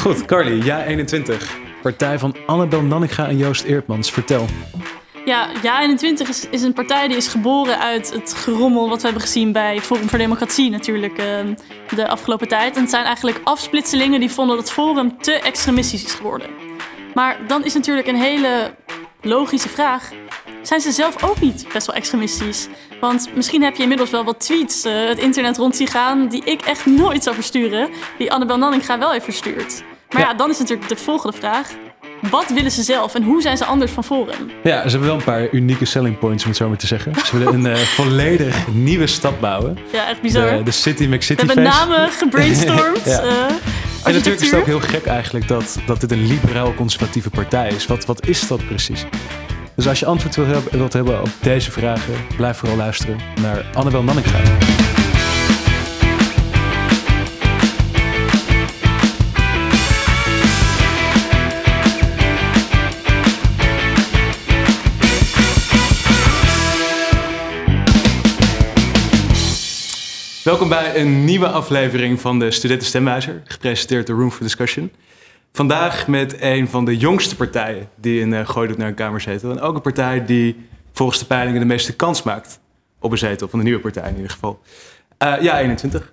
Goed, Carly, ja 21. Partij van Annabel Nanninga en Joost Eertmans. Vertel. Ja, Ja 21 is, is een partij die is geboren uit het gerommel wat we hebben gezien bij Forum voor Democratie natuurlijk ehm, de afgelopen tijd. En het zijn eigenlijk afsplitselingen die vonden dat Forum te extremistisch is geworden. Maar dan is natuurlijk een hele logische vraag. Zijn ze zelf ook niet best wel extremistisch? Want misschien heb je inmiddels wel wat tweets eh, het internet rond zien gaan die ik echt nooit zou versturen, die Annabel Nanninga wel heeft verstuurd. Maar ja, dan is natuurlijk de volgende vraag. Wat willen ze zelf en hoe zijn ze anders van Forum? Ja, ze hebben wel een paar unieke selling points, om het zo maar te zeggen. Ze willen een eh, volledig nieuwe stad bouwen. Ja, echt bizar. De, de City McCity We hebben namen gebrainstormd. Ja. eh, En natuurlijk is het ook heel gek eigenlijk dat, dat dit een liberaal-conservatieve partij is. Wat, wat is dat precies? Dus als je antwoord wilt hebben, hebben op deze vragen, blijf vooral luisteren naar Annabel Nanninga. Welkom bij een nieuwe aflevering van de Studenten Stemwijzer, gepresenteerd door Room for Discussion. Vandaag met een van de jongste partijen die in uh, Gooi doet naar een kamerzetel. En ook een partij die volgens de peilingen de meeste kans maakt op een zetel, van de nieuwe partij in ieder geval. Eh, ja, 21.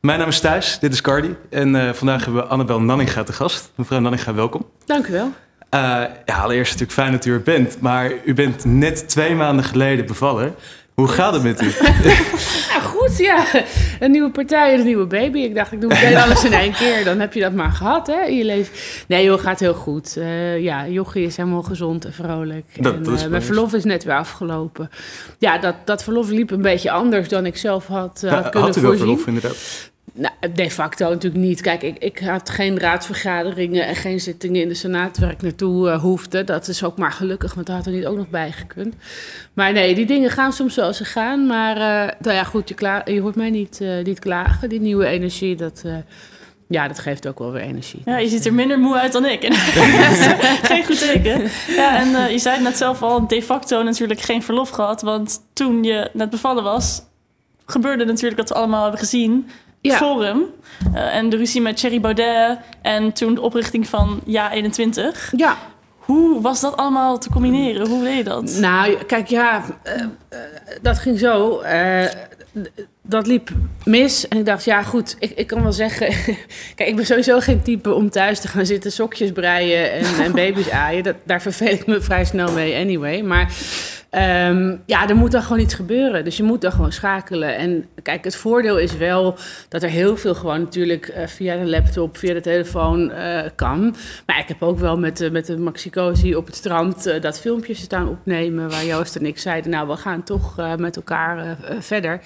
Mijn naam is Thijs, dit is Cardi. En eh, vandaag hebben we Annabel Nanninga te gast. Mevrouw Nanninga, welkom. Dank u wel. Eh, ja, allereerst natuurlijk fijn dat u er bent. Maar u bent net twee maanden geleden bevallen. Hoe gaat het met u? Ja, goed, ja. Een nieuwe partij en een nieuwe baby. Ik dacht, ik doe meteen alles in één keer. Dan heb je dat maar gehad, hè, in je leven. Nee, joh, gaat heel goed. Eh, ja, Jochie is helemaal gezond en vrolijk. Dat- en, dat eh, mijn verlof is net weer afgelopen. Ja, dat, dat verlof liep een beetje anders dan ik zelf had, eh, had kunnen had u wel voorzien. verlof inderdaad? Nou, de facto natuurlijk niet. Kijk, ik, ik had geen raadsvergaderingen en geen zittingen in de Senaat waar ik naartoe eh, hoefde. Dat is ook maar gelukkig, want dat had er niet ook nog bij gekund. Maar nee, die dingen gaan soms zoals ze gaan. Maar eh, nou ja, goed, je, kla- je hoort mij niet, eh, niet klagen. Die nieuwe energie, dat, ja, dat geeft ook wel weer energie. Ja, je ziet er minder moe uit dan ik. Geen goed teken. Ja, en je zei het net zelf al, de facto natuurlijk geen verlof gehad. Want toen je net bevallen was, gebeurde natuurlijk dat we allemaal hebben gezien. Ja. Forum eh, en de ruzie met Thierry Baudet en toen de oprichting van Ja 21. Ja, Hoe was dat allemaal te combineren? Hoe deed je dat? Nou, kijk, ja, eh, eh, dat ging zo. dat liep mis. En ik dacht, ja, goed, ik, ik kan wel zeggen. kijk, ik ben sowieso geen type om thuis te gaan zitten sokjes breien en, en baby's aaien. Dat, daar verveel ik me vrij snel mee, anyway. Maar ehm, ja, er moet dan gewoon iets gebeuren. Dus je moet dan gewoon schakelen. En kijk, het voordeel is wel dat er heel veel gewoon natuurlijk eh, via de laptop, via de telefoon eh, kan. Maar ik heb ook wel met, de met de Maxicosi op het strand dat filmpje staan opnemen. Waar Joost en ik zeiden, nou, we gaan toch met elkaar verder.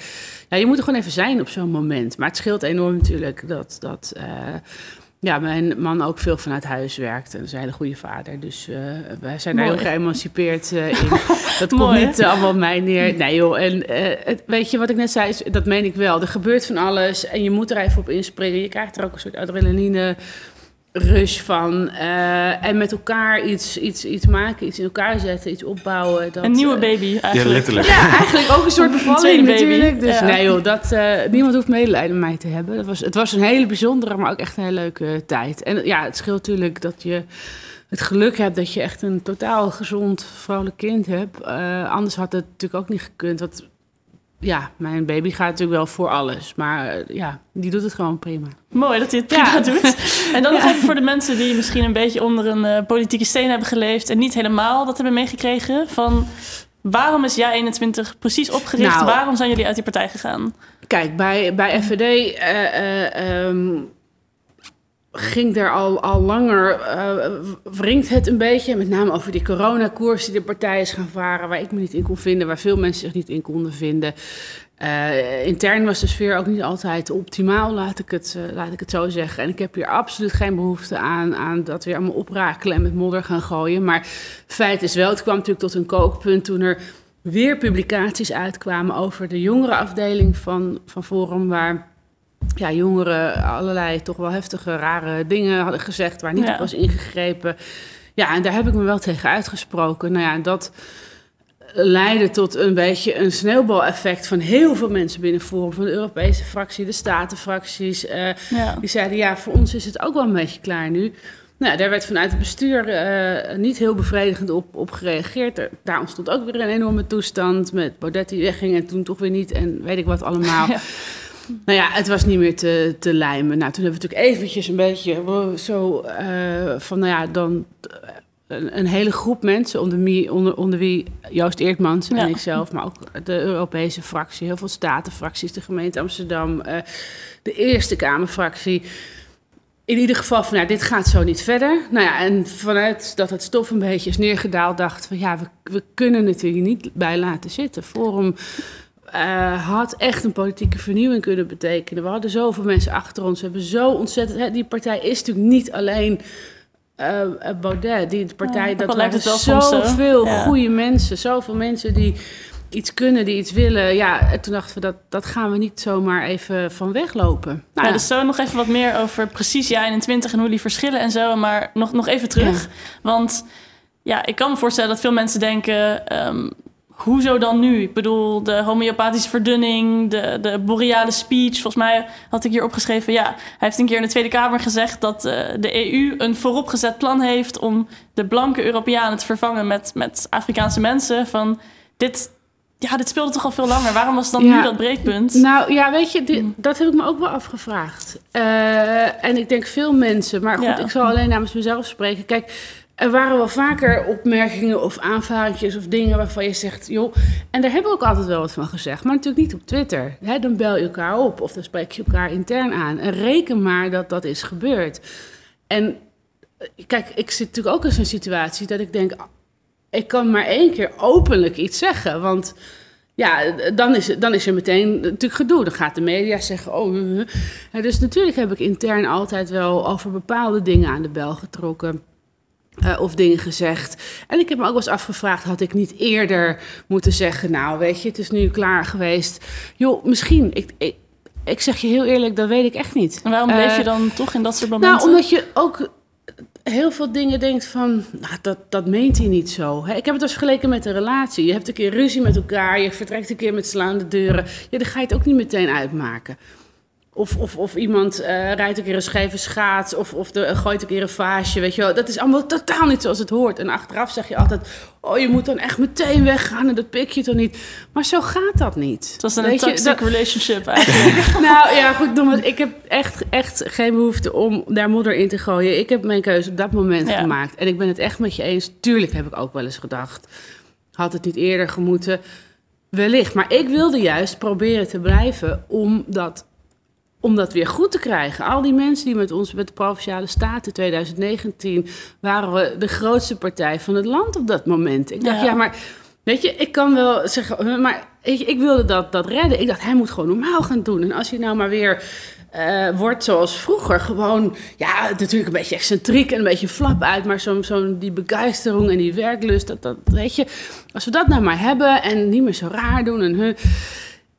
Ja, je moet er gewoon even zijn op zo'n moment. Maar het scheelt enorm natuurlijk dat, dat ja, mijn man ook veel vanuit huis werkt. En is een hele goede vader. Dus eh, wij zijn daar heel geëmancipeerd eh, in. Dat komt Mooi, niet eh, allemaal op mij neer. Nee joh, en het, weet je wat ik net zei, is, dat meen ik wel. Er gebeurt van alles en je moet er even op inspringen. Je krijgt er ook een soort adrenaline rush van. eh, en met elkaar iets, iets, iets maken, iets in elkaar zetten, iets opbouwen. Dat, Een nieuwe eh, baby Ja, eigenlijk. letterlijk. ja, eigenlijk ook een soort bevalling natuurlijk. Dus ja. nee joh, dat, eh, niemand hoeft medelijden met mij te hebben. Dat was, het was een hele bijzondere, maar ook echt een hele leuke tijd. En ja, het scheelt natuurlijk dat je het geluk hebt dat je echt een totaal gezond, vrolijk kind hebt. Eh, anders had het natuurlijk ook niet gekund. Want ja, mijn baby gaat natuurlijk wel voor alles. Maar eh, ja, die doet het gewoon prima. Mooi dat hij het Ja. prima doet. En dan nog Ja. even voor de mensen die misschien een beetje onder een eh, politieke steen hebben geleefd en niet helemaal dat hebben meegekregen. Van waarom is Ja 21 precies opgericht? Nou. waarom zijn jullie uit die partij gegaan? Kijk, bij, bij FVD eh, ehm, ging er al, al langer, eh, wringt het een beetje. Met name over die coronakoers die de partij is gaan varen... waar ik me niet in kon vinden, waar veel mensen zich niet in konden vinden. Eh, intern was de sfeer ook niet altijd optimaal, laat ik het, eh, laat ik het zo zeggen. En ik heb hier absoluut geen behoefte aan, aan dat weer allemaal oprakelen en met modder gaan gooien. Maar feit is wel, het kwam natuurlijk tot een kookpunt toen er weer publicaties uitkwamen over de jongerenafdeling van, van Forum, waar ja, jongeren allerlei toch wel heftige, rare dingen hadden gezegd, waar niet Ja. op was ingegrepen. Ja, en daar heb ik me wel tegen uitgesproken. Nou ja, dat, leidde tot een beetje een sneeuwbaleffect van heel veel mensen binnen Forum. Van de Europese fractie, de Statenfracties. eh Ja. die zeiden, ja, voor ons is het ook wel een beetje klaar nu. Nou, daar werd vanuit het bestuur eh, niet heel bevredigend op, op gereageerd. Er- daar ontstond ook weer een enorme toestand met Baudet die wegging en toen toch weer niet en weet ik wat allemaal. Ja. Nou ja, het was niet meer te, te lijmen. Nou, toen hebben we natuurlijk eventjes een beetje zo eh, van, nou ja, dan eh, een, een hele groep mensen, onder wie, onder, onder wie Joost Eertmans en Ja. ikzelf, maar ook de Europese fractie, heel veel statenfracties, de gemeente Amsterdam, eh, de Eerste Kamerfractie. In ieder geval van, nou, dit gaat zo niet verder. Nou ja, en vanuit dat het stof een beetje is neergedaald, dacht van, ja, we, we kunnen het hier niet bij laten zitten. Forum eh, had echt een politieke vernieuwing kunnen betekenen. We hadden zoveel mensen achter ons. We hebben zo ontzettend. Hè, die partij is natuurlijk niet alleen eh, eh, Baudet. Die de partij, Ja, dat waren zoveel Ja. goede mensen. Zoveel mensen die iets kunnen, die iets willen. Ja, en toen dachten we dat dat gaan we niet zomaar even van weglopen. Nou, Ja, ja. dus zo nog even wat meer over precies jaar 21 en hoe die verschillen en zo. Maar nog, nog even terug. Want ja, ik kan me voorstellen dat veel mensen denken... ehm, hoezo dan nu? Ik bedoel, de homeopathische verdunning, de, de boreale speech. Volgens mij had ik hier opgeschreven... ja, hij heeft een keer in de Tweede Kamer gezegd... dat eh, de EU een vooropgezet plan heeft... om de blanke Europeanen te vervangen met, met Afrikaanse mensen. Van dit... Ja, dit speelde toch al veel langer. Waarom was dan Ja. nu dat breekpunt? Nou ja, weet je, dit- Mm. dat heb ik me ook wel afgevraagd. Eh, en ik denk veel mensen, maar goed, Ja. ik zal alleen namens mezelf spreken. Kijk, er waren wel vaker opmerkingen of aanvaringjes of dingen waarvan je zegt, joh, en daar hebben we ook altijd wel wat van gezegd, maar natuurlijk niet op Twitter. Dan bel je elkaar op of dan spreek je elkaar intern aan. En reken maar dat dat is gebeurd. En eh, kijk, ik zit natuurlijk ook in zo'n situatie dat ik denk, ik kan maar één keer openlijk iets zeggen, want ja, dan is, dan is er meteen natuurlijk gedoe. Dan gaat de media zeggen, oh... uh. Ja, dus natuurlijk heb ik intern altijd wel over bepaalde dingen aan de bel getrokken. Eh, of dingen gezegd. En ik heb me ook wel eens afgevraagd, had ik niet eerder moeten zeggen... nou, weet je, het is nu klaar geweest. Joh, misschien. Ik, ik, ik zeg je heel eerlijk, dat weet ik echt niet. En waarom bleef Eh, je dan toch in dat soort momenten? nou, omdat je ook heel veel dingen denkt van, nou, dat, dat meent hij niet zo. Hè? Ik heb het als vergeleken met een relatie. Je hebt een keer ruzie met elkaar, je vertrekt een keer met slaande deuren. Ja, dan ga je het ook niet meteen uitmaken. Of, of, of iemand eh, rijdt een keer een scheve schaats of, of de, gooit een keer een vaasje, weet je wel. Dat is allemaal totaal niet zoals het hoort. En achteraf zeg je altijd, oh, je moet dan echt meteen weggaan en dat pik je toch niet. Maar zo gaat dat niet. Het was een je, toxic dat- relationship eigenlijk. nou ja, goed, ik heb echt, echt geen behoefte om daar modder in te gooien. Ik heb mijn keuze op dat moment Ja. gemaakt. En ik ben het echt met je eens. Tuurlijk heb ik ook wel eens gedacht. Had het niet eerder gemoeten? Wellicht. Maar ik wilde juist proberen te blijven om dat, om dat weer goed te krijgen. Al die mensen die met ons, met de Provinciale Staten 2019... waren we de grootste partij van het land op dat moment. Ik dacht, Ja. ja, maar... Weet je, ik kan wel zeggen, huh, maar je, ik wilde dat, dat redden. Ik dacht, hij moet gewoon normaal gaan doen. En als hij nou maar weer eh, wordt zoals vroeger, gewoon, ja, natuurlijk een beetje excentriek en een beetje flap uit, maar zo'n zo'n die begeistering en die werklust, dat, dat, weet je, als we dat nou maar hebben en niet meer zo raar doen en huh,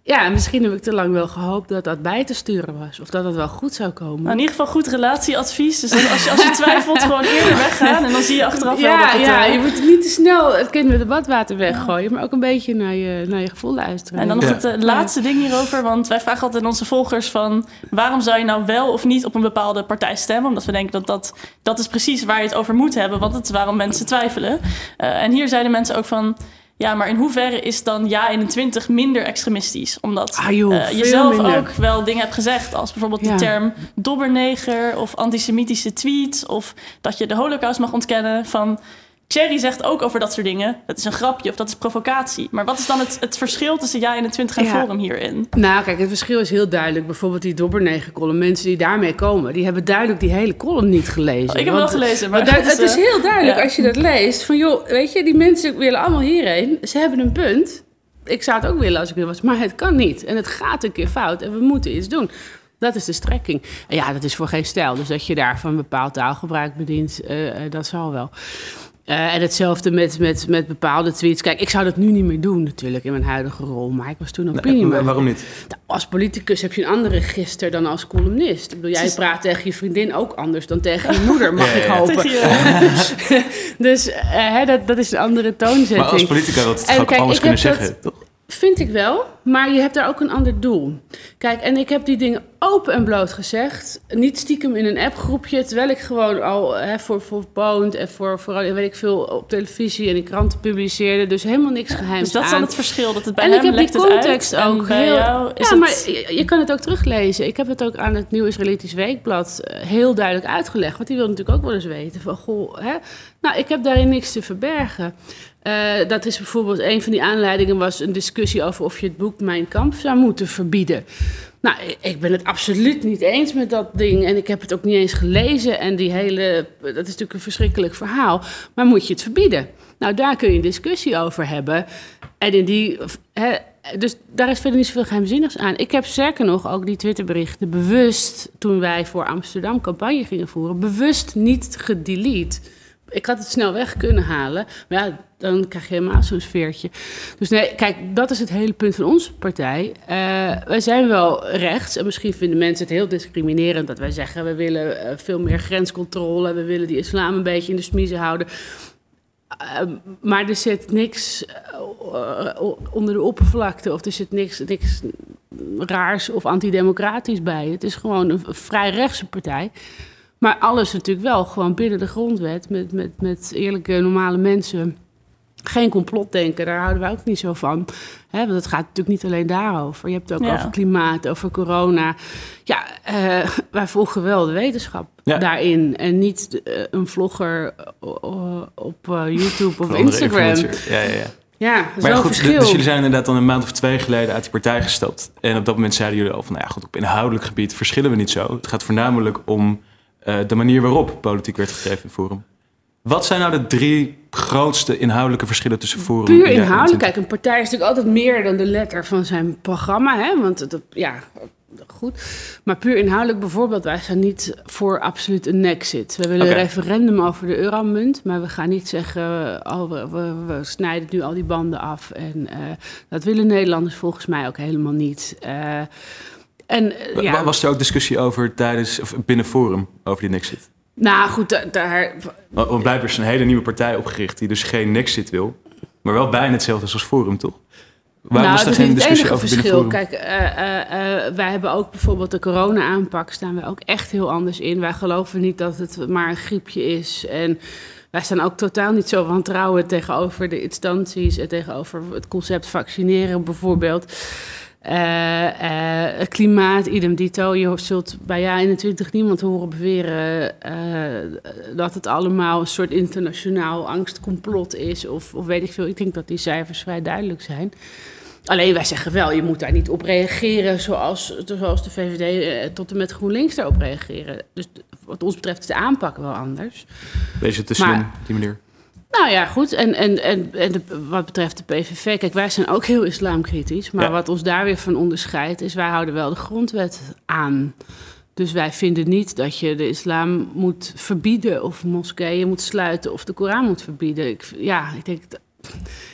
ja, misschien heb ik te lang wel gehoopt dat dat bij te sturen was, of dat het wel goed zou komen. Nou, in ieder geval goed relatieadvies. Dus als je, als je twijfelt, gewoon eerder weggaan. En dan zie je achteraf wel ja, dat het... ja, eh, je moet niet te snel het kind met het badwater weggooien, maar ook een beetje naar je, naar je gevoel luisteren. En dan nog Ja. het eh, laatste ding hierover. Want wij vragen altijd aan onze volgers van... waarom zou je nou wel of niet op een bepaalde partij stemmen? Omdat we denken dat dat, dat is precies waar je het over moet hebben. Want het is waarom mensen twijfelen. Eh, en hier zeiden mensen ook van... Ja, maar in hoeverre is dan ja 21 minder extremistisch? Omdat Ah, joh, eh, je zelf minder. ook wel dingen hebt gezegd. Als bijvoorbeeld Ja. de term dobberneger of antisemitische tweets. Of dat je de holocaust mag ontkennen. Van Thierry zegt ook over dat soort dingen. Dat is een grapje of dat is provocatie. Maar wat is dan het, het verschil tussen 21 en Ja. Forum hierin? Nou, kijk, het verschil is heel duidelijk. Bijvoorbeeld die Dobbernegen-column. Mensen die daarmee komen, die hebben duidelijk die hele column niet gelezen. Oh, ik heb Want- wel gelezen, maar het is, het is eh, heel duidelijk ja. als je dat leest. Van joh, weet je, die mensen willen allemaal hierheen. Ze hebben een punt. Ik zou het ook willen als ik er was, maar het kan niet. En het gaat een keer fout en we moeten iets doen. Dat is de strekking. En ja, dat is voor geen stijl. Dus dat je daar van bepaald taalgebruik bedient, eh, eh, dat zal wel. Eh, en hetzelfde met, met, met bepaalde tweets. Kijk, ik zou dat nu niet meer doen natuurlijk in mijn huidige rol. Maar ik was toen Nee, opiniemaker. waarom niet? Nou, als politicus heb je een andere register dan als columnist. Ik bedoel, jij praat tegen je vriendin ook anders dan tegen je moeder, mag Ja, ik ja. hopen. Je- Dus eh, hè, dat, dat is een andere toonzetting. Maar als politica wil het En toch ook kijk, alles ik kunnen dat- zeggen, toch? Vind ik wel, maar je hebt daar ook een ander doel. Kijk, en ik heb die dingen open en bloot gezegd. Niet stiekem in een appgroepje, terwijl ik gewoon al hè, voor, voor en voor, voor weet ik veel op televisie en in kranten publiceerde. Dus helemaal niks geheims Dus dat is dan het verschil, dat het bij en hem ik heb die lekt context ook heel. jou is ja, het... maar je, je kan het ook teruglezen. Ik heb het ook aan het Nieuw Israëlitisch Weekblad eh, heel duidelijk uitgelegd. Want die wil natuurlijk ook wel eens weten van goh, hè? Nou, ik heb daarin niks te verbergen. Eh, dat is bijvoorbeeld een van die aanleidingen was een discussie over of je het boek Mijn Kamp zou moeten verbieden. Nou, ik- ben het absoluut niet eens met dat ding. En ik heb het ook niet eens gelezen. En die hele. Dat is natuurlijk een verschrikkelijk verhaal. Maar moet je het verbieden? Nou, daar kun je een discussie over hebben. En in die. Dus daar is verder niet zoveel geheimzinnigs aan. Ik heb sterker nog ook die Twitterberichten bewust. toen wij voor Amsterdam campagne gingen voeren. bewust niet gedelete. Ik had het snel weg kunnen halen. Maar ja, dan krijg je helemaal zo'n sfeertje. Dus nee, kijk, dat is het hele punt van onze partij. Eh, wij zijn wel rechts. En misschien vinden mensen het heel discriminerend dat wij zeggen... we willen eh, veel meer grenscontrole. We willen die islam een beetje in de smiezen houden. Eh, maar er zit niks eh, onder de oppervlakte. Of er zit niks, niks raars of antidemocratisch bij. Het is gewoon een vrij rechtse partij. Maar alles natuurlijk wel gewoon binnen de grondwet. Met, met, met eerlijke, normale mensen. Geen complotdenken, daar houden wij ook niet zo van. Hè, want het gaat natuurlijk niet alleen daarover. Je hebt het ook Ja. over klimaat, over corona. Ja, eh, wij volgen wel de wetenschap Ja. daarin. En niet eh, een vlogger eh, op eh, YouTube of Instagram. Ja, ja, ja. Ja, dat is Maar goed, verschil. dus jullie zijn inderdaad dan een maand of twee geleden uit die partij gestapt. En op dat moment zeiden jullie al van, nou ja, goed, op inhoudelijk gebied verschillen we niet zo. Het gaat voornamelijk om eh, de manier waarop politiek werd gedreven in Forum. Wat zijn nou de drie grootste inhoudelijke verschillen tussen Forum Puur en inhoudelijk. Kijk, een partij is natuurlijk altijd meer dan de letter van zijn programma. Hè? Want het, ja, goed. Maar puur inhoudelijk bijvoorbeeld, wij zijn niet voor absoluut een nexit. We willen een referendum over de euromunt. Maar we gaan niet zeggen, oh, we, we, we snijden nu al die banden af. En eh, dat willen Nederlanders volgens mij ook helemaal niet. Eh, en eh, ja, Was er ook discussie over tijdens, of binnen Forum over die Nexit? nou goed, da- daar, Want blijkbaar is een hele nieuwe partij opgericht die dus geen Nexit wil. Maar wel bijna hetzelfde als Forum, toch? Waarom nou, is er dat geen discussie over binnen verschil. Forum? Kijk, eh, eh, eh, wij hebben ook bijvoorbeeld de corona-aanpak, staan we ook echt heel anders in. Wij geloven niet dat het maar een griepje is. En wij staan ook totaal niet zo wantrouwen tegenover de instanties en tegenover het concept vaccineren bijvoorbeeld. Het klimaat, idem dito. Je zult bij jaar 21 niemand horen beweren eh, dat het allemaal een soort internationaal angstcomplot is. Of, of weet ik veel. Ik denk dat die cijfers vrij duidelijk zijn. Alleen wij zeggen wel, je moet daar niet op reageren zoals, zoals de VVD tot en met GroenLinks daarop reageren. Dus wat ons betreft is de aanpak wel anders. Deze te Maar- slim, die manier. Nou ja, goed. En, en, en, en de- wat betreft de PVV, kijk, wij zijn ook heel islamkritisch. Maar Ja. wat ons daar weer van onderscheidt, is wij houden wel de grondwet aan. Dus wij vinden niet dat je de islam moet verbieden of moskeeën moet sluiten of de Koran moet verbieden. Ik, ja, ik denk.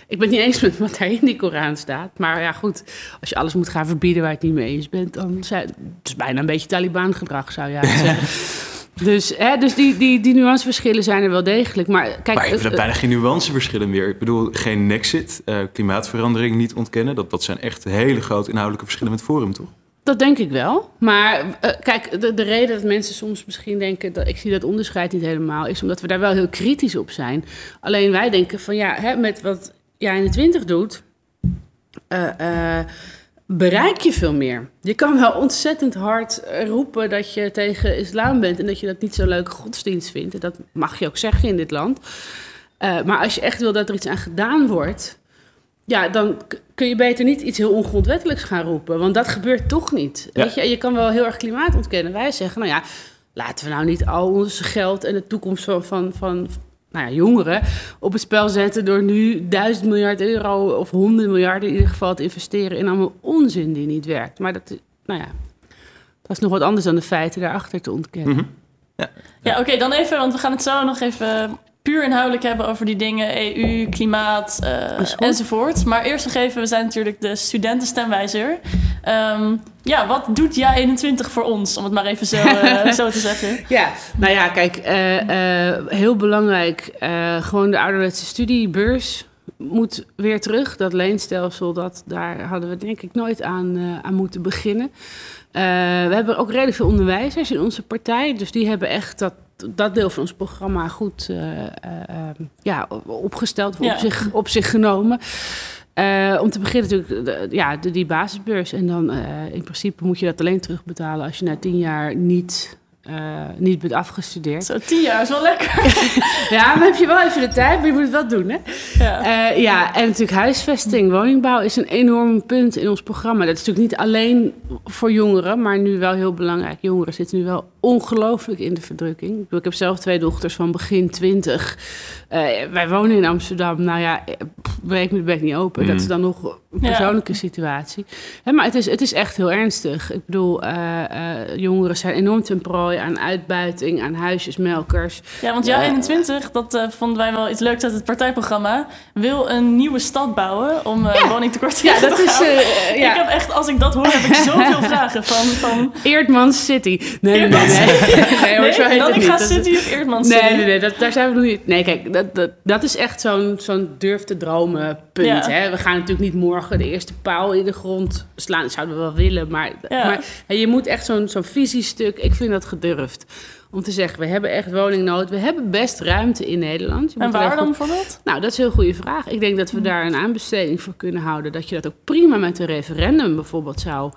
Ik ben het niet eens met wat daar in die Koran staat. Maar ja, goed, als je alles moet gaan verbieden waar je het niet mee eens bent, dan zijn het is bijna een beetje Taliban-gedrag, zou je zeggen. Dus, hè, dus die, die, die nuanceverschillen zijn er wel degelijk. Maar kijk, Maar je hebt bijna geen nuanceverschillen meer. Ik bedoel, geen nexit, eh, klimaatverandering niet ontkennen. Dat, dat zijn echt hele grote inhoudelijke verschillen met Forum, toch? Dat denk ik wel. Maar eh, kijk, de, de reden dat mensen soms misschien denken dat ik zie dat onderscheid niet helemaal, is omdat we daar wel heel kritisch op zijn. Alleen wij denken van ja, hè, met wat jij in de 20 doet, eh, bereik je veel meer. Je kan wel ontzettend hard eh, roepen dat je tegen islam bent en dat je dat niet zo'n leuke godsdienst vindt. En dat mag je ook zeggen in dit land. Eh, maar als je echt wil dat er iets aan gedaan wordt, ja, dan kun je beter niet iets heel ongrondwettelijks gaan roepen. Want dat gebeurt toch niet. Ja. Weet je, je kan wel heel erg klimaat ontkennen. Wij zeggen, nou ja, laten we nou niet al ons geld en de toekomst van, van, van nou ja, jongeren op het spel zetten door nu duizend miljard euro of honderd miljard in ieder geval te investeren in allemaal onzin die niet werkt. Maar dat, is- nou ja, dat is nog wat anders dan de feiten daarachter te ontkennen. Mhm. Ja, oké, dan even, want we gaan het zo nog even puur inhoudelijk hebben over die dingen, EU, klimaat uh, enzovoort. Maar eerst nog even, we zijn natuurlijk de studentenstemwijzer. Um, ja, wat doet jij 21 voor ons, om het maar even zo, uh, zo te zeggen? Ja, nou ja, kijk, uh, heel belangrijk, gewoon de ouderwetse studiebeurs moet weer terug. Dat leenstelsel, dat, daar hadden we denk ik nooit aan, aan moeten beginnen. we hebben ook redelijk veel onderwijzers in onze partij, dus die hebben echt dat dat deel van ons programma goed uh, uh, ja, opgesteld, op, zich, op zich genomen. Uh, om te beginnen natuurlijk de, ja, de, die basisbeurs. En dan in principe moet je dat alleen terugbetalen als je na tien jaar niet uh, niet bent afgestudeerd. Zo, tien jaar is wel lekker. ja, maar heb je wel even de tijd, maar je moet het wel doen, hè? Ja. Uh, ja, en natuurlijk huisvesting, woningbouw is een enorm punt in ons programma. Dat is natuurlijk niet alleen voor jongeren, maar nu wel heel belangrijk. Jongeren zitten nu wel ongelooflijk in de verdrukking. Ik heb zelf twee dochters van begin twintig. Uh, wij wonen in Amsterdam. Nou ja, breek me de bek niet open. Dat is mm. dan nog een persoonlijke situatie. maar het is, het is echt heel ernstig. Ik bedoel, jongeren zijn enorm ten prooi aan uitbuiting, aan huisjesmelkers. Ja, want jij 21, dat uh, vonden wij wel iets leuks uit het partijprogramma, wil een nieuwe stad bouwen om uh, ja. woningtekort ja, dat is, uh, ja. Ik heb echt, als ik dat hoor, heb ik zoveel vragen van... van... Eerdmans City. Nee, nee, nee. nee, nee, nee dan ik ga City of Eerdmans City? Nee, nee, nee, dat, daar zijn we nog niet... Nee, kijk, dat, dat, dat is echt zo'n zo'n durf te dromen punt. Hè? We gaan natuurlijk niet morgen de eerste paal in de grond slaan. Dat zouden we wel willen, maar, maar je moet echt zo'n zo'n visiestuk... Ik vind dat gedurfd. Om te zeggen, we hebben echt woningnood. We hebben best ruimte in Nederland. Je en waar dan bijvoorbeeld? Nou, dat is een heel goede vraag. Ik denk dat we daar een aanbesteding voor kunnen houden. Dat je dat ook prima met een referendum bijvoorbeeld zou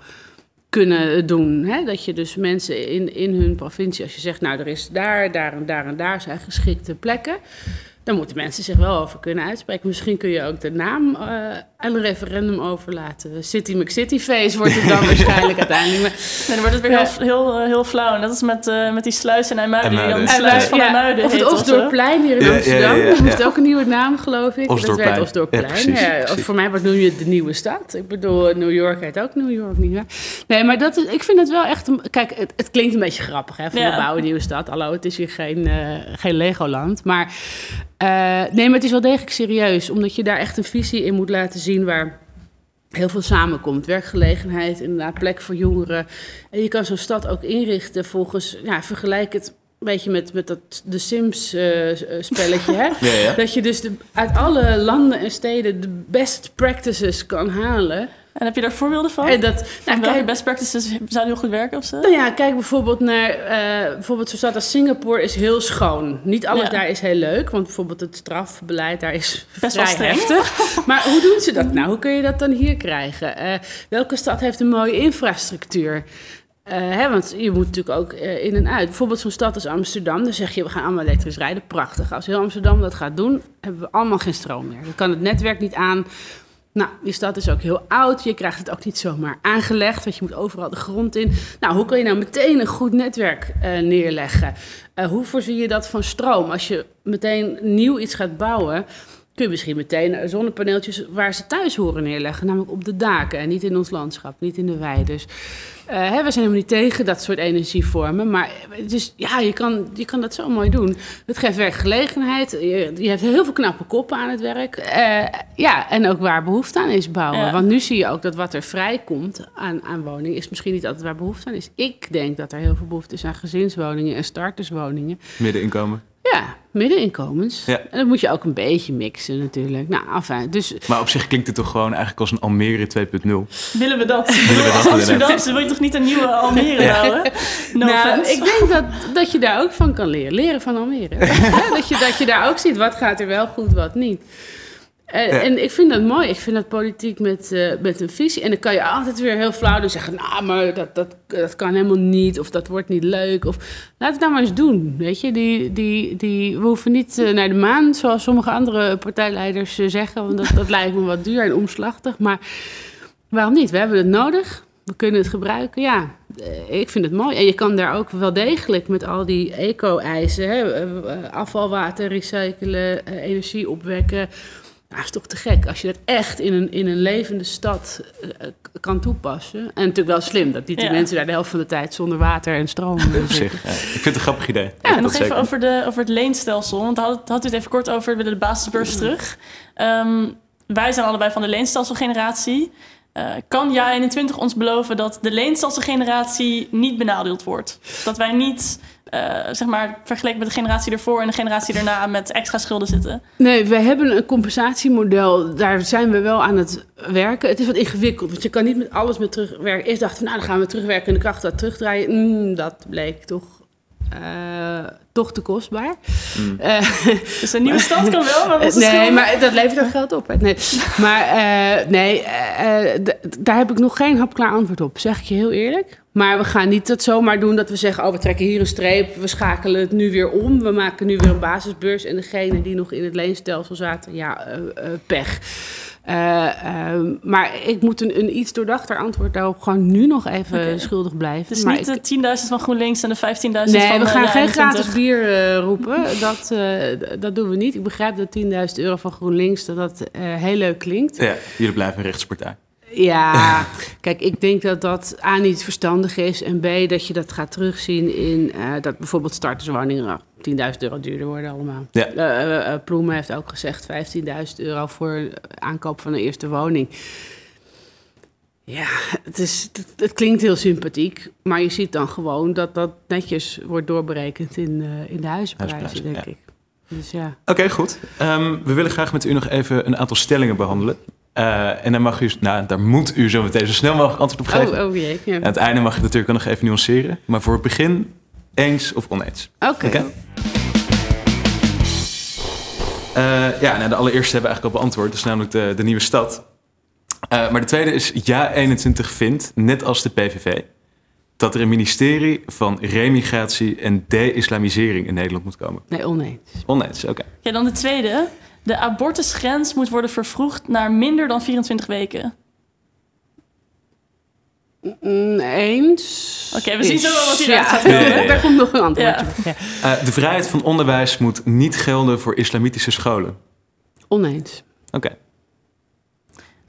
kunnen doen. Hè? Dat je dus mensen in, in hun provincie, als je zegt, nou, er is daar, daar en daar en daar zijn geschikte plekken dan moeten mensen zich wel over kunnen uitspreken. Misschien kun je ook de naam uh, aan een referendum overlaten. City McCity Face wordt het dan waarschijnlijk uiteindelijk. Maar... Nee, dan wordt het weer heel, heel, eh, heel flauw. En dat is met, uh, met die sluis in IJmuiden. Die dan sluis van IJmuiden Of het Osdorpplein hier in Amsterdam. Ja, heeft ook een nieuwe naam, geloof ik. Dat werd Osdorpplein. Ja, voor mij wordt nu de nieuwe stad. Ik bedoel, New York heet ook New York niet meer. Nee, maar dat, ik vind het wel echt... Een, kijk, het, het klinkt een beetje grappig, hè. Van we bouwen een nieuwe stad. Hallo, het is hier geen, geen Legoland. Maar... Uh, nee, maar het is wel degelijk serieus, omdat je daar echt een visie in moet laten zien waar heel veel samenkomt. Werkgelegenheid, inderdaad, plek voor jongeren. En je kan zo'n stad ook inrichten volgens, ja, vergelijk het een beetje met, met dat de Sims uh, spelletje. Hè? ja, ja. Dat je dus de, uit alle landen en steden de best practices kan halen. En heb je daar voorbeelden van? En dat, nou, kijk, best practices zouden heel goed werken of zo? Nou ja, kijk bijvoorbeeld naar... Uh, bijvoorbeeld zo'n stad als Singapore is heel schoon. Niet alles daar is heel leuk. Want bijvoorbeeld het strafbeleid daar is Best vrij wel heftig. maar hoe doen ze dat nou? Hoe kun je dat dan hier krijgen? Uh, welke stad heeft een mooie infrastructuur? Uh, hè, want je moet natuurlijk ook uh, in en uit. Bijvoorbeeld zo'n stad als Amsterdam. Dan zeg je, we gaan allemaal elektrisch rijden. Prachtig. Als heel Amsterdam dat gaat doen, hebben we allemaal geen stroom meer. Dan kan het netwerk niet aan. Nou, die stad is ook heel oud. Je krijgt het ook niet zomaar aangelegd, want je moet overal de grond in. Nou, hoe kun je nou meteen een goed netwerk uh, neerleggen? Uh, hoe voorzie je dat van stroom? Als je meteen nieuw iets gaat bouwen, kun je misschien meteen zonnepaneeltjes waar ze thuis horen neerleggen. Namelijk op de daken en niet in ons landschap, niet in de wei. Dus uh, hè, we zijn helemaal niet tegen dat soort energievormen. Maar dus, ja, je, kan, je kan dat zo mooi doen. Het geeft werkgelegenheid. Je, je hebt heel veel knappe koppen aan het werk. Uh, ja, en ook waar behoefte aan is bouwen. Want nu zie je ook dat wat er vrijkomt aan, aan woningen... is misschien niet altijd waar behoefte aan is. Ik denk dat er heel veel behoefte is aan gezinswoningen en starterswoningen. Middeninkomen. Ja, middeninkomens. Ja. En dat moet je ook een beetje mixen natuurlijk. Nou, enfin, dus... Maar op zich klinkt het toch gewoon eigenlijk als een Almere 2.0? Willen we dat? Willen we dat Amsterdamse wil je toch niet een nieuwe Almere houden? No nou, ik denk dat, dat je daar ook van kan leren. Leren van Almere. dat, je, dat je daar ook ziet wat gaat er wel goed, wat niet. Uh, En ik vind dat mooi. Ik vind dat politiek met, uh, met een visie. En dan kan je altijd weer heel flauw doen zeggen... nou, maar dat, dat, dat kan helemaal niet. Of dat wordt niet leuk. Of laat het nou maar eens doen. Weet je, die, die, die, we hoeven niet uh, naar de maan... zoals sommige andere partijleiders zeggen. Want dat, dat lijkt me wat duur en omslachtig. Maar waarom niet? We hebben het nodig. We kunnen het gebruiken. Ja, ik vind het mooi. En je kan daar ook wel degelijk met al die eco-eisen... afvalwater recyclen, energie opwekken Nou, is toch te gek als je dat echt in een, in een levende stad eh, kan toepassen. En natuurlijk wel slim dat niet die Ja. mensen daar de helft van de tijd zonder water en stroom eh, Op zitten. Ja, ik vind het een grappig idee. Ja, en Dat nog even over, de, over het leenstelsel. Want had, had u het even kort over. We willen de basisbeurs terug. Ehm, wij zijn allebei van de leenstelselgeneratie. Eh, kan JA21 ons beloven dat de leenstelselgeneratie niet benadeeld wordt? Dat wij niet, eh, zeg maar, vergeleken met de generatie ervoor en de generatie daarna met extra schulden zitten? Nee, we hebben een compensatiemodel. Daar zijn we wel aan het werken. Het is wat ingewikkeld, want je kan niet met alles met terugwerken. Eerst dachten we, nou, dan gaan we terugwerken en de kracht dat terugdraaien. Mm, dat bleek toch, eh, toch te kostbaar. Mm. Eh, Dus een nieuwe stad kan wel, maar nee, maar dat levert dan geld op. Hè? Nee, maar eh, nee, daar heb ik nog geen hapklaar antwoord op, zeg ik je heel eerlijk. Maar we gaan niet dat zomaar doen dat we zeggen... oh, we trekken hier een streep, we schakelen het nu weer om. We maken nu weer een basisbeurs. En degene die nog in het leenstelsel zaten, ja, eh, eh, pech. Eh, ehm, maar ik moet een, een iets doordachter antwoord daarop gewoon nu nog even schuldig blijven. Het is maar niet ik- de 10.000 van GroenLinks en de 15.000 Nee, van we eh, gaan geen 21. gratis bier eh, roepen. Dat, eh, dat doen we niet. Ik begrijp dat 10.000 euro van GroenLinks dat dat eh, heel leuk klinkt. Ja, jullie blijven een rechtspartij. Ja, kijk, ik denk dat dat A niet verstandig is en B dat je dat gaat terugzien in eh, dat bijvoorbeeld starterswoningen 10.000 euro duurder worden allemaal. Ja. Eh, eh, eh, Ploemen heeft ook gezegd 15.000 euro voor aankoop van een eerste woning. Ja, het, is, het, het klinkt heel sympathiek, maar je ziet dan gewoon dat dat netjes wordt doorberekend in, in de huizenprijzen, Huizenprijzen, denk ja. ik. Dus ja. Oké, goed. Ehm, we willen graag met u nog even een aantal stellingen behandelen. Eh, en dan mag u, nou, daar moet u zo meteen zo snel mogelijk antwoord op geven. Oh, oh jee. Ja. Aan het einde mag je natuurlijk nog even nuanceren. Maar voor het begin, eens of oneens. Oké. Eh, ja, nou, de allereerste hebben we eigenlijk al beantwoord. Dat is namelijk de, de nieuwe stad. Eh, maar de tweede is, Ja21 vindt, net als de PVV... dat er een ministerie van remigratie en de-islamisering in Nederland moet komen. Nee, oneens. Oneens, oké. Ja, dan de tweede. De abortusgrens moet worden vervroegd naar minder dan 24 weken. Eens. Oké, we zien zo wel wat hieruit Ja, gaat komen. Ja, ja, ja. Daar komt nog een antwoordje Ja. Eh, de vrijheid van onderwijs moet niet gelden voor islamitische scholen. Oneens. Oké.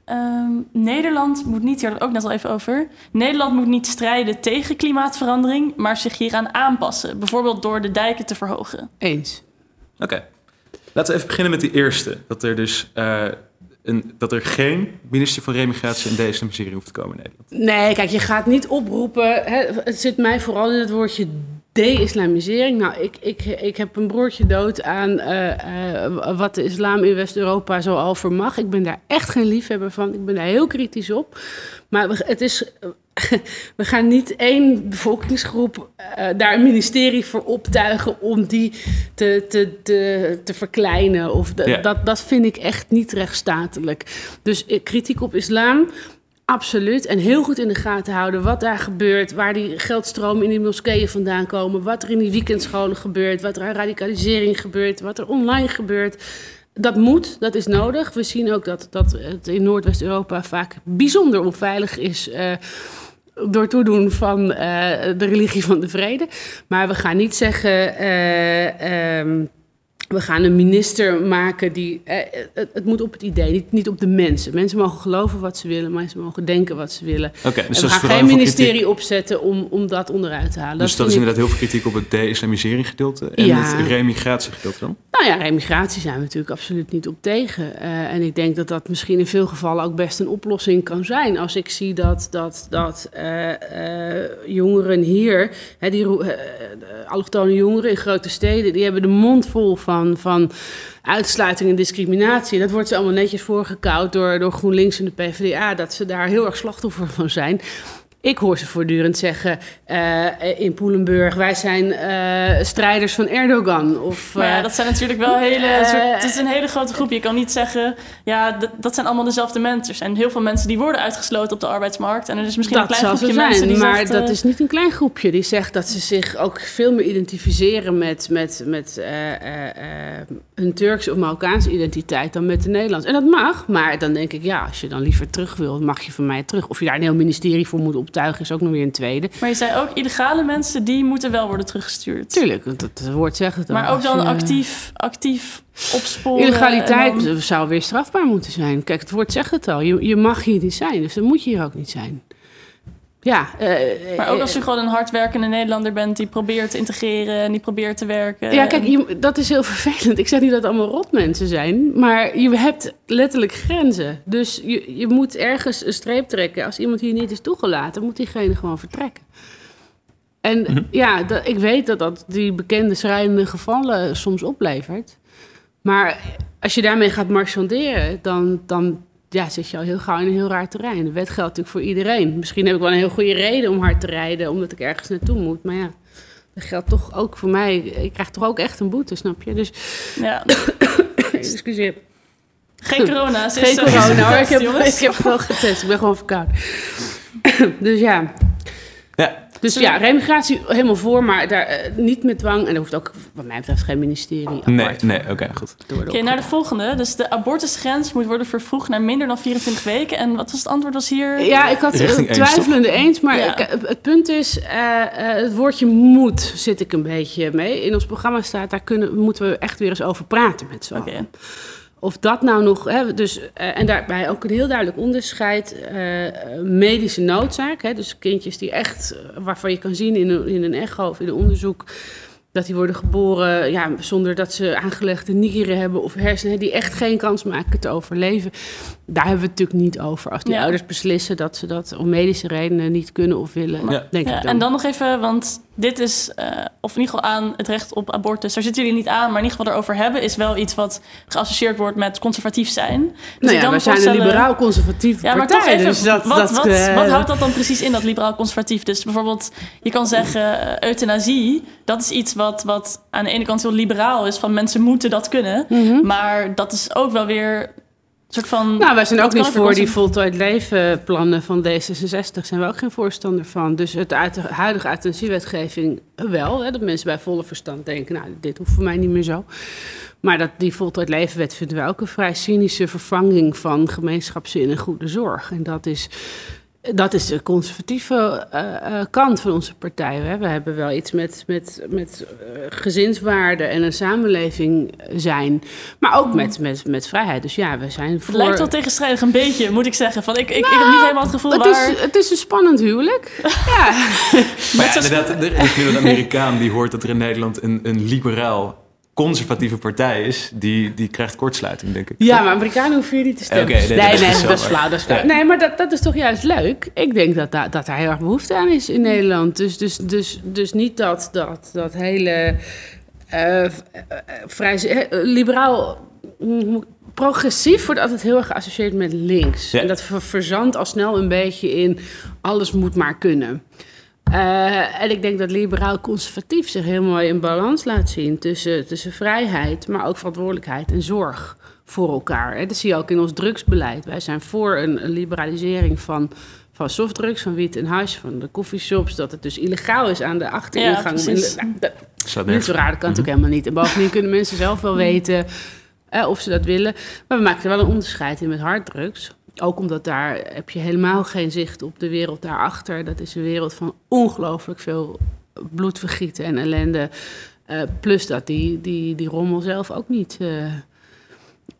Ehm, Nederland moet niet, hier het ook net al even over. Nederland moet niet strijden tegen klimaatverandering, maar zich hieraan aanpassen. Bijvoorbeeld door de dijken te verhogen. Eens. Oké. Laten we even beginnen met die eerste. Dat er dus eh, dat er geen minister van remigratie en de-islamisering hoeft te komen in Nederland. Nee, kijk, je gaat niet oproepen. Hè, het zit mij vooral in het woordje de-islamisering. Nou, ik, ik, ik heb een broertje dood aan eh, eh, wat de islam in West-Europa zo al vermag. Ik ben daar echt geen liefhebber van. Ik ben daar heel kritisch op. Maar het is. We gaan niet één bevolkingsgroep eh, daar een ministerie voor optuigen om die te, te, te, te verkleinen. Of de- Ja. dat, dat vind ik echt niet rechtsstatelijk. Dus eh, kritiek op islam, Absoluut. En heel goed in de gaten houden wat daar gebeurt, waar die geldstromen in die moskeeën vandaan komen, wat er in die weekendscholen gebeurt, wat er aan radicalisering gebeurt, wat er online gebeurt. Dat moet, dat is nodig. We zien ook dat, dat het in Noordwest-Europa vaak bijzonder onveilig is. eh, door toedoen van eh, de religie van de vrede. Maar we gaan niet zeggen. eh, ehm, we gaan een minister maken die. eh, het, het moet op het idee, niet, niet op de mensen. Mensen mogen geloven wat ze willen, mensen mogen denken wat ze willen. Oké, dus we gaan geen ministerie kritiek. opzetten om, om dat onderuit te halen. Dus dat is ik- inderdaad heel veel kritiek op het de-islamisering gedeelte en Ja. het remigratie gedeelte dan. Nou ja, remigratie zijn we natuurlijk absoluut niet op tegen. Eh, en ik denk dat dat misschien in veel gevallen ook best een oplossing kan zijn. Als ik zie dat, dat, dat eh, eh, jongeren hier, hè, die eh, allochtone jongeren in grote steden, die hebben de mond vol van, van uitsluiting en discriminatie. Dat wordt ze allemaal netjes voorgekoud door, door GroenLinks en de PvdA, dat ze daar heel erg slachtoffer van zijn. Ik hoor ze voortdurend zeggen eh, in Poelenburg: wij zijn eh, strijders van Erdogan. Of, Maar ja, eh, dat zijn natuurlijk wel hele... soort- het is een hele grote groep. Je kan niet zeggen, ja, dat, zijn allemaal dezelfde mensen. Er zijn heel veel mensen die worden uitgesloten op de arbeidsmarkt. En er is misschien een klein groepje mensen die maar zegt... dat is niet een klein groepje. Die zegt dat ze zich ook veel meer identificeren met, met, met hun Turkse of Marokkaanse identiteit dan met de Nederlandse. En dat mag, maar dan denk ik, ja, als je dan liever terug wil, mag je van mij terug. Of je daar een heel ministerie voor moet optuigen. Overtuigen is ook nog weer een tweede. Maar je zei ook, illegale mensen, die moeten wel worden teruggestuurd. Tuurlijk, want het woord zegt het al. Maar ook dan je- actief, actief opsporen. Illegaliteit dan- zou weer strafbaar moeten zijn. Kijk, het woord zegt het al. Je, je mag hier niet zijn, dus dan moet je hier ook niet zijn. Ja, eh, Maar ook als eh, je gewoon een hardwerkende Nederlander bent die probeert te integreren en die probeert te werken. Ja, kijk, je, dat is heel vervelend. Ik zeg niet dat het allemaal rotmensen zijn, maar je hebt letterlijk grenzen. Dus je, je moet ergens een streep trekken. Als iemand hier niet is toegelaten, moet diegene gewoon vertrekken. En ja, dat, ik weet dat dat die bekende schrijnende gevallen soms oplevert. Maar als je daarmee gaat marchanderen, dan, dan ja, zit je al heel gauw in een heel raar terrein. De wet geldt natuurlijk voor iedereen. Misschien heb ik wel een heel goede reden om hard te rijden, omdat ik ergens naartoe moet. Maar ja, dat geldt toch ook voor mij. Ik krijg toch ook echt een boete, snap je? Dus, Ja. excuseer. Geen corona. Geen corona hoor, ik heb, ik heb wel getest. Ik ben gewoon verkouden. dus Ja, dus ja, remigratie helemaal voor, maar daar, eh, niet met dwang. En er hoeft ook, wat mij betreft, geen ministerie apart nee, voor nee, oké, goed. Oké, naar de volgende. Dus de abortusgrens moet worden vervroegd naar minder dan 24 weken. En wat was het antwoord? Was hier... Ja, ik had eh, Richting eens, twijfelende eens, maar Ja. ik- het punt is, eh, eh, het woordje moet zit ik een beetje mee. In ons programma staat, daar kunnen, moeten we echt weer eens over praten met z'n. Of dat nou nog, hè, dus, eh, en daarbij ook een heel duidelijk onderscheid, eh, medische noodzaak. Hè, dus kindjes die echt, eh, waarvan je kan zien in een, in een echo of in een onderzoek, dat die worden geboren ja, zonder dat ze aangelegde nieren hebben of hersenen, die echt geen kans maken te overleven. Daar hebben we het natuurlijk niet over. Als die Ja. ouders beslissen dat ze dat om medische redenen niet kunnen of willen, Ja. denk Ja, ik dan. en dan nog even, want dit is, eh, of in ieder geval aan het recht op abortus. Daar zitten jullie niet aan, maar in ieder geval erover hebben is wel iets wat geassocieerd wordt met conservatief zijn. Dus nou ik we zijn een liberaal-conservatieve Ja, maar partij. toch even, dus dat, wat, dat, wat, eh, wat houdt dat dan precies in, dat liberaal-conservatief? Dus bijvoorbeeld, je kan zeggen, eh, euthanasie, dat is iets wat, wat aan de ene kant heel liberaal is, van mensen moeten dat kunnen. Mhm. Maar dat is ook wel weer soort van... Nou, wij zijn ook niet voor die voltooid leven plannen van D66. Zijn we ook geen voorstander van. Dus het uit de huidige euthanasiewetgeving wel. Hè, dat mensen bij volle verstand denken, nou, dit hoeft voor mij niet meer zo. Maar dat, die voltooid levenwet vinden wij ook een vrij cynische vervanging van gemeenschapszin en goede zorg. En dat is... Dat is de conservatieve eh, eh, kant van onze partij. Hè. We hebben wel iets met, met, met eh, gezinswaarden en een samenleving zijn. Maar ook met, met, met vrijheid. Dus ja, we zijn voor... Het lijkt wel tegenstrijdig een beetje, moet ik zeggen. Van, ik, ik, ik heb niet helemaal het gevoel Het waar... is, het is een spannend huwelijk. ja. Maar ja, inderdaad, er is nu een Amerikaan die hoort dat er in Nederland een, een liberaal conservatieve partij is. Die, die krijgt kortsluiting, denk ik. ja, maar Amerikanen hoeven niet te stemmen. Oké, nee, nee, dat nee, is dat is zo, flauw. Dat is flauw. Ja. Nee, maar dat, dat is toch juist leuk. Ik denk dat, daar dat daar heel erg behoefte aan is in Nederland. Dus, dus, dus, dus niet dat, dat, dat hele eh, eh, vrij eh, liberaal... mm, Progressief wordt altijd heel erg geassocieerd met links. Ja. En dat ver- verzandt al snel een beetje in alles moet maar kunnen. Eh, en ik denk dat liberaal-conservatief zich heel mooi in balans laat zien tussen, tussen vrijheid, maar ook verantwoordelijkheid en zorg voor elkaar. Hè, Dat zie je ook in ons drugsbeleid. Wij zijn voor een, een liberalisering van, van softdrugs, van wiet en hash, van de coffeeshops, dat het dus illegaal is aan de achteringang. Ja. Nou, dat, niet zo raar, dat kan natuurlijk helemaal niet. En bovendien kunnen mensen zelf wel weten eh, of ze dat willen. Maar we maken er wel een onderscheid in met harddrugs. Ook omdat daar heb je helemaal geen zicht op de wereld daarachter. Dat is een wereld van ongelooflijk veel bloedvergieten en ellende. Eh, plus dat die, die, die rommel zelf ook niet, eh,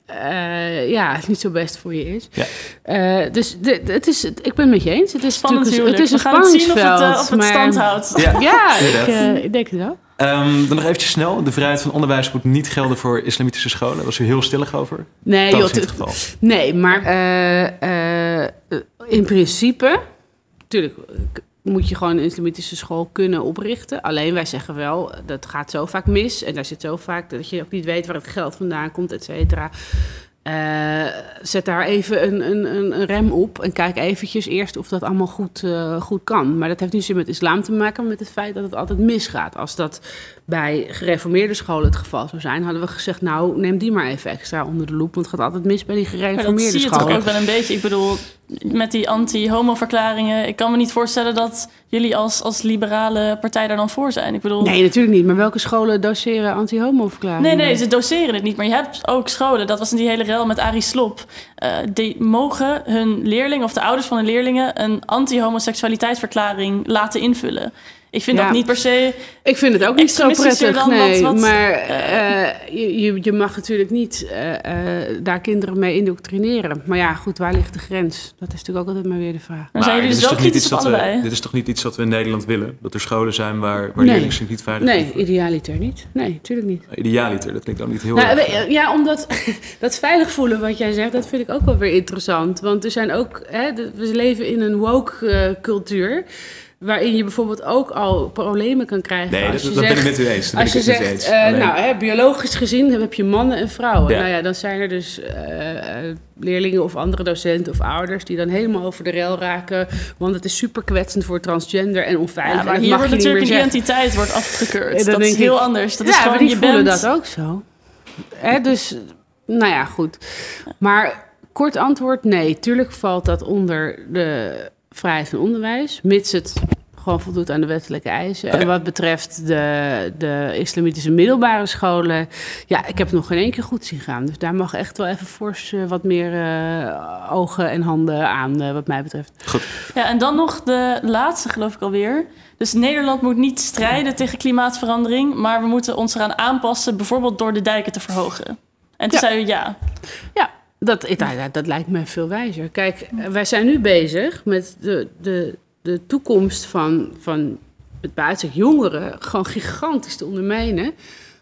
eh, ja, niet zo best voor je is. Ja. Eh, dus de, het is, ik ben het met je eens. Het is Spannend natuurlijk het is We een gaan het zien of het, of het maar- stand houdt. Ja. Ja, ik, ik denk het wel. Ehm, dan nog eventjes snel. De vrijheid van onderwijs moet niet gelden voor islamitische scholen. Daar was u heel stillig over. Nee, Dat joh, is het geval. Nee, maar eh, eh, in principe, natuurlijk moet je gewoon een islamitische school kunnen oprichten. Alleen wij zeggen wel, dat gaat zo vaak mis en daar zit zo vaak dat je ook niet weet waar het geld vandaan komt, et cetera. Eh, zet daar even een, een, een rem op en kijk eventjes eerst of dat allemaal goed, eh, goed kan. Maar dat heeft niet zozeer met islam te maken, maar met het feit dat het altijd misgaat. Als dat bij gereformeerde scholen het geval zou zijn, hadden we gezegd, nou neem die maar even extra onder de loep, want het gaat altijd mis bij die Maar dat gereformeerde zie je toch scholen. ook wel een beetje. Ik bedoel, met die anti-homo-verklaringen. Ik kan me niet voorstellen dat jullie als, als liberale partij daar dan voor zijn. Ik bedoel, Nee, natuurlijk niet. Maar welke scholen doseren anti-homo-verklaringen? Nee, nee, ze doseren het niet. Maar je hebt ook scholen, dat was in die hele rel met Arie Slop. eh, die mogen hun leerlingen of de ouders van hun leerlingen een anti-homoseksualiteitsverklaring laten invullen. Ik vind Ja. dat niet per se. Ik vind het ook niet zo prettig, dan nee. wat- wat, maar eh, je, je, je mag natuurlijk niet eh, eh, daar kinderen mee indoctrineren. Maar ja, goed, waar ligt de grens? Dat is natuurlijk ook altijd maar weer de vraag. Zijn Maar jullie dit dus wel toch niet kritisch iets op we-. Dit is toch niet iets wat we in Nederland willen? Dat er scholen zijn waar, waar Nee. leerlingen zich niet veilig Nee, idealiter niet. Nee, natuurlijk niet. Idealiter, dat klinkt ook niet heel Nou, erg... we- ja, omdat dat veilig voelen wat jij zegt, dat vind ik ook wel weer interessant. Want er zijn ook, hè, de- we leven in een woke eh, cultuur. Waarin je bijvoorbeeld ook al problemen kan krijgen. Nee, als dat, je dat ben zegt, ik met u eens. Dat Als je zegt, eh, eens. Alleen- nou, hè, biologisch gezien heb je mannen en vrouwen. Ja. Nou ja, dan zijn er dus eh, eh, leerlingen of andere docenten of ouders die dan helemaal over de rel raken. Want het is super kwetsend voor transgender en onveilig. Ja, maar hier wordt natuurlijk zeggen. identiteit wordt afgekeurd. Ja, dat is heel ik- anders. Dat ja, is gewoon, maar die je voelen bent... dat ook zo. Hè, dus, nou ja, goed. Maar kort antwoord, nee. Tuurlijk valt dat onder de vrijheid van onderwijs. Mits het gewoon voldoet aan de wettelijke eisen. En wat betreft de, de islamitische middelbare scholen... Ja, ik heb het nog geen één keer goed zien gaan. Dus daar mag echt wel even fors eh, wat meer eh, ogen en handen aan, eh, wat mij betreft. Goed. Ja, en dan nog de laatste, geloof ik alweer. Dus Nederland moet niet strijden tegen klimaatverandering, maar we moeten ons eraan aanpassen, bijvoorbeeld door de dijken te verhogen. En toen Ja. zei u ja. Ja, dat, dat, dat lijkt me veel wijzer. Kijk, wij zijn nu bezig met de, de, de toekomst van, van het buiten jongeren gewoon gigantisch te ondermijnen.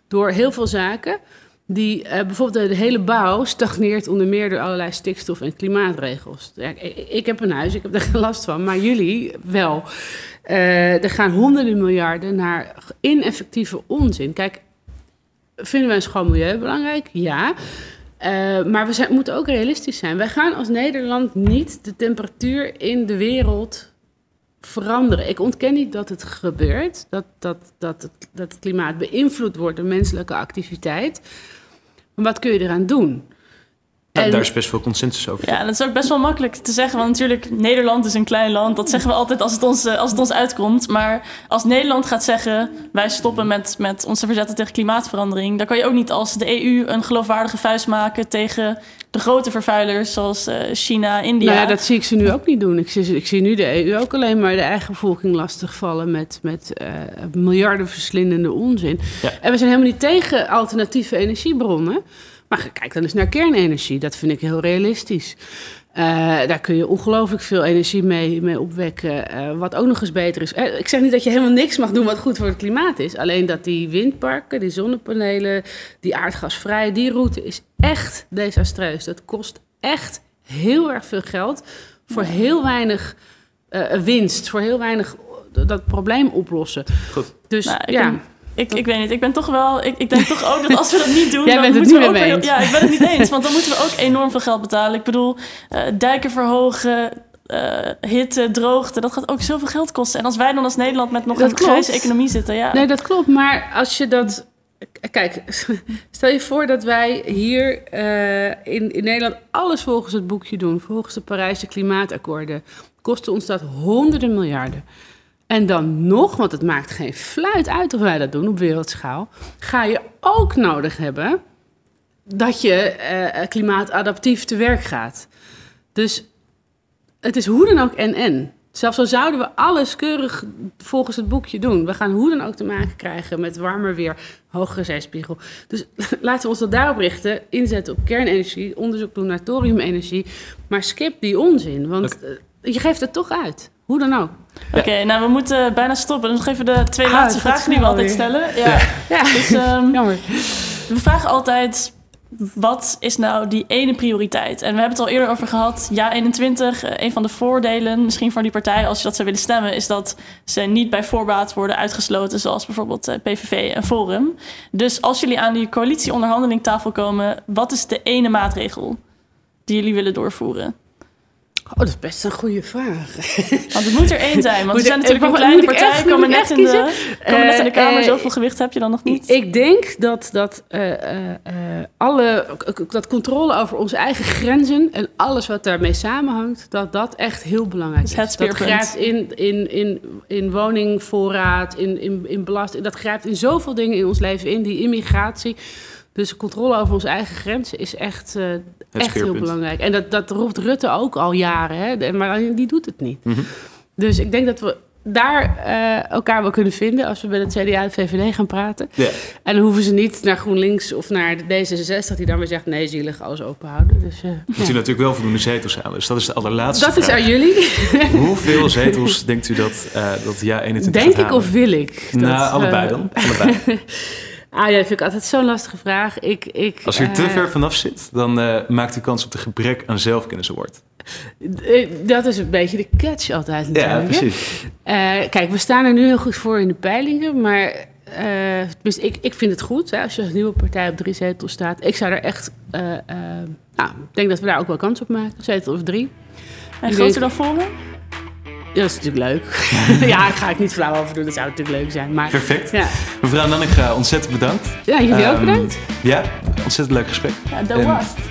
Door heel veel zaken. Die eh, bijvoorbeeld de hele bouw stagneert onder meer door allerlei stikstof- en klimaatregels. Ja, ik, ik heb een huis, ik heb daar geen last van, maar jullie wel. Eh, er gaan honderden miljarden naar ineffectieve onzin. Kijk, vinden wij een schoon milieu belangrijk? Ja. Eh, maar we zijn, moeten ook realistisch zijn. Wij gaan als Nederland niet de temperatuur in de wereld veranderen. Ik ontken niet dat het gebeurt, dat, dat, dat, het, dat het klimaat beïnvloed wordt door menselijke activiteit. Maar wat kun je eraan doen? Ja, En- daar is best veel consensus over. Ja, dat is ook best wel makkelijk te zeggen. Want natuurlijk, Nederland is een klein land. Dat zeggen we altijd als het ons, eh, als het ons uitkomt. Maar als Nederland gaat zeggen... wij stoppen met, met onze verzetten tegen klimaatverandering... dan kan je ook niet als de EU een geloofwaardige vuist maken... tegen de grote vervuilers zoals eh, China, India. Nou ja, dat zie ik ze nu ook niet doen. Ik zie, ik zie nu de EU ook alleen maar de eigen bevolking lastigvallen met, met eh, miljarden verslindende onzin. Ja. En we zijn helemaal niet tegen alternatieve energiebronnen. Maar kijk dan eens naar kernenergie. Dat vind ik heel realistisch. Eh, daar kun je ongelooflijk veel energie mee, mee opwekken. eh, wat ook nog eens beter is. Eh, ik zeg niet dat je helemaal niks mag doen wat goed voor het klimaat is. Alleen dat die windparken, die zonnepanelen, die aardgasvrij, die route is echt desastreus. Dat kost echt heel erg veel geld voor heel weinig eh, winst, voor heel weinig dat probleem oplossen. Goed. Dus Nou, ik ja. Ik, ik weet niet, ik ben toch wel... Ik, ik denk toch ook dat als we dat niet doen... Jij dan bent het moeten niet we ook eens. Ja, ik ben het niet eens. Want dan moeten we ook enorm veel geld betalen. Ik bedoel, eh, dijken verhogen, eh, hitte, droogte... dat gaat ook zoveel geld kosten. En als wij dan als Nederland met nog Dat een grijze economie zitten... Ja, Nee, dat klopt. Maar als je dat. Kijk, stel je voor dat wij hier eh, in, in Nederland alles volgens het boekje doen, volgens de Parijse klimaatakkoorden. Kosten ons dat honderden miljarden. En dan nog, want het maakt geen fluit uit of wij dat doen op wereldschaal, ga je ook nodig hebben dat je eh, klimaatadaptief te werk gaat. Dus het is hoe dan ook en en. Zelfs al zouden we alles keurig volgens het boekje doen. We gaan hoe dan ook te maken krijgen met warmer weer, hogere zeespiegel. Dus laten we ons dat daarop richten. Inzetten op kernenergie, onderzoek doen naar thoriumenergie. Maar skip die onzin, want eh, je geeft het toch uit. Hoe dan ook. Oké, nou we moeten bijna stoppen. Dus nog even de twee Ah, laatste vragen die we altijd weer. stellen. Ja. Ja, Dus, ehm, jammer. We vragen altijd, wat is nou die ene prioriteit? En we hebben het al eerder over gehad. Ja, 21, eh, een van de voordelen misschien voor die partij... als je dat zou willen stemmen... is dat ze niet bij voorbaat worden uitgesloten... zoals bijvoorbeeld eh, PVV en Forum. Dus als jullie aan die coalitieonderhandelingtafel komen... wat is de ene maatregel die jullie willen doorvoeren? Oh, dat is best een goede vraag. Want het moet er één zijn. Want we zijn natuurlijk moet kleine ik echt- partij. Komen net, in de, komen net in de Eh, Kamer. eh, Zoveel gewicht heb je dan nog niet. Ik denk dat, dat, eh, eh, eh, alle, dat controle over onze eigen grenzen en alles wat daarmee samenhangt, dat dat echt heel belangrijk is het dat grijpt in, in, in, in woningvoorraad, in, in, in belasting. Dat grijpt in zoveel dingen in ons leven in, die immigratie. Dus controle over onze eigen grenzen is echt, eh, echt heel belangrijk. En dat, dat roept Rutte ook al jaren, hè? Maar die doet het niet. Mhm. Dus ik denk dat we daar eh, elkaar wel kunnen vinden als we met het CDA en het VVD gaan praten. En dan hoeven ze niet naar GroenLinks of naar de D66, die dan weer zegt: nee, zielig, alles open houden. Dus, eh, Moet ja. u natuurlijk wel voldoende zetels halen. Dus dat is de allerlaatste Dat is aan jullie. Hoeveel zetels denkt u dat, eh dat ja 21 Denk ik halen? of wil ik? Dat, nou, allebei dan. Allebei. Ah ja, dat vind ik altijd zo'n lastige vraag. Ik, ik, Als u er te eh, ver vanaf zit, dan eh, maakt u kans op de gebrek aan zelfkennis award. eh, Dat is een beetje de catch altijd Ja, natuurlijk. precies. Eh, kijk, we staan er nu heel goed voor in de peilingen, maar eh, tenminste, ik, ik vind het goed hè, als je als nieuwe partij op drie zetels staat. Ik zou er echt, nou, ik denk dat we daar ook wel kans op maken, zetel of drie. En groter dan Forum? Ja, dat is natuurlijk leuk. ja, daar ga ik niet flauw over doen, dat zou natuurlijk leuk zijn. Maar Perfect. ja, Mevrouw Nanninga, ontzettend bedankt. ja jullie ook Ehm, bedankt. Ja, ontzettend leuk gesprek. Ja, dat was het.